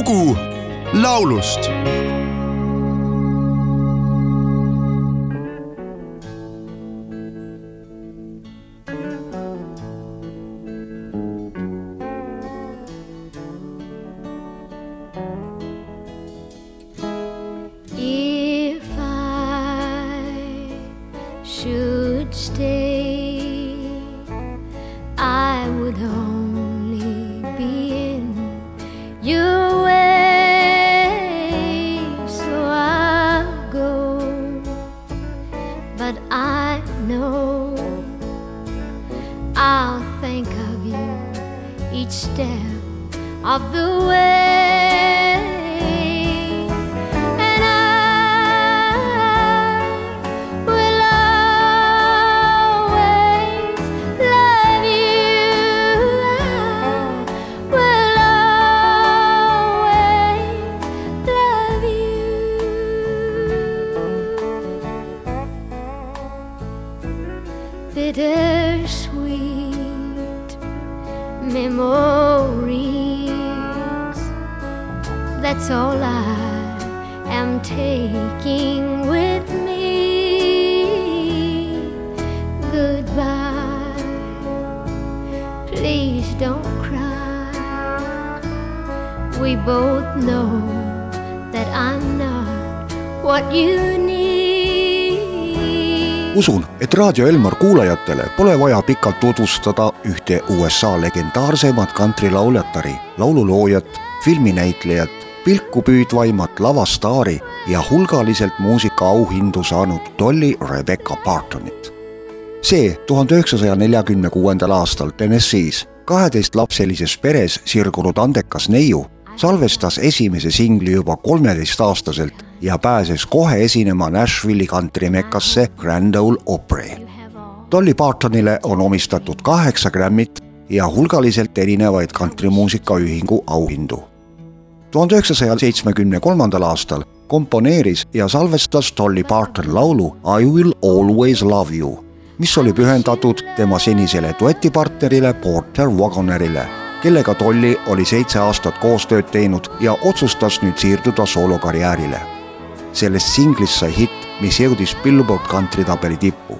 lugu laulust of the way. And I will always love you. I will always love you. Bittersweet memories. That's all I am taking with me. Goodbye. Please don't cry. We both know that I'm not what you need. Usun, et Raadio Elmar kuulajatele pole vaja pikalt tutvustada ühte USA legendaarseimat kantrilauljatari, laululoojat, filminäitlejat, pilku püüdvaimat lavastaari ja hulgaliselt muusikaauhindu saanud Dolly Rebecca Partonit. see tuhande üheksasaja neljakümne kuuendal aastal Tennessee's kaheteistlapselises peres sirgunud andekas neiu salvestas esimese singli juba kolmeteistaastaselt ja pääses kohe esinema Nashville'i kantrimekkasse Grand Ole Opry. Dolly Partonile on omistatud kaheksa Grammy't ja hulgaliselt erinevaid kantrimuusikaühingu auhindu. tuhande üheksasaja seitsmekümne kolmandal aastal komponeeris ja salvestas Dolly Parton laulu I will always love you, mis oli pühendatud tema senisele duetipartnerile Porter Wagonerile, kellega Dolly oli seitse aastat koostööd teinud ja otsustas nüüd siirduda soolokarjäärile. Sellest singlist sai hitt, mis jõudis Billboard kantritabeli tippu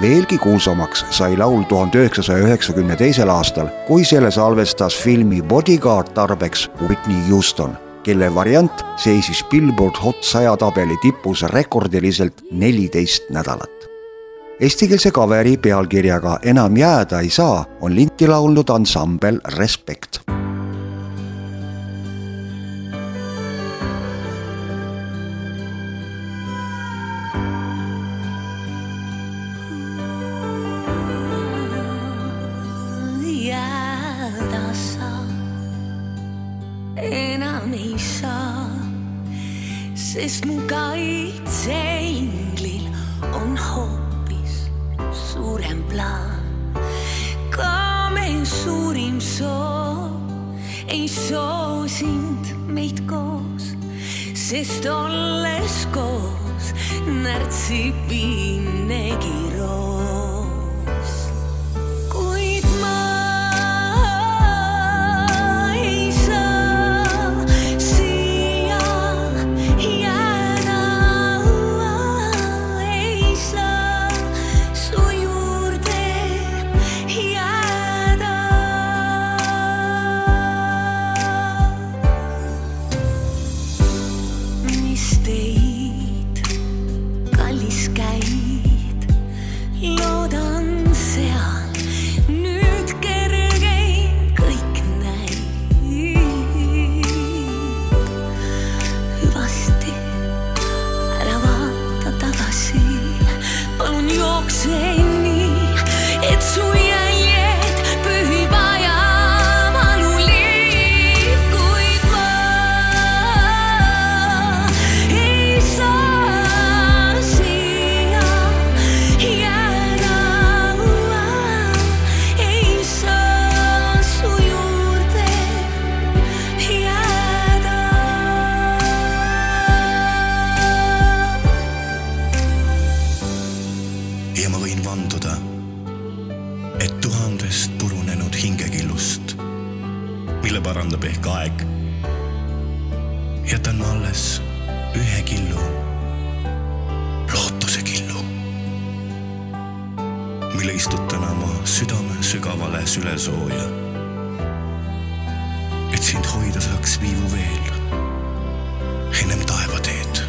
veelgi kuulsamaks sai laul tuhande üheksasaja üheksakümne teisel aastal, kui selle salvestas filmi Bodyguard tarbeks Whitney Houston, kelle variant seisis Billboard Hot saja tabeli tipus rekordiliselt neliteist nädalat. Eestikeelse kaveri pealkirjaga Enam jääda ei saa on linti laulnud ansambel Respect enam ei saa, sest mu kaitseinglil on hoopis suurem plaan. ka meie suurim soov ei soo sind meid koos, sest olles koos närtsib viimnegi roos parandab ehk aeg, jätan ma alles ühe killu, lootuse killu, mille istutan oma südame sügavale sülesooja. et sind hoida saaks viivu veel ennem taevateed.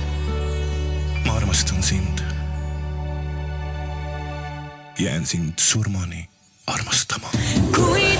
ma armastan sind. jään sind surmani armastama. kuid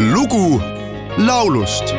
lugu laulust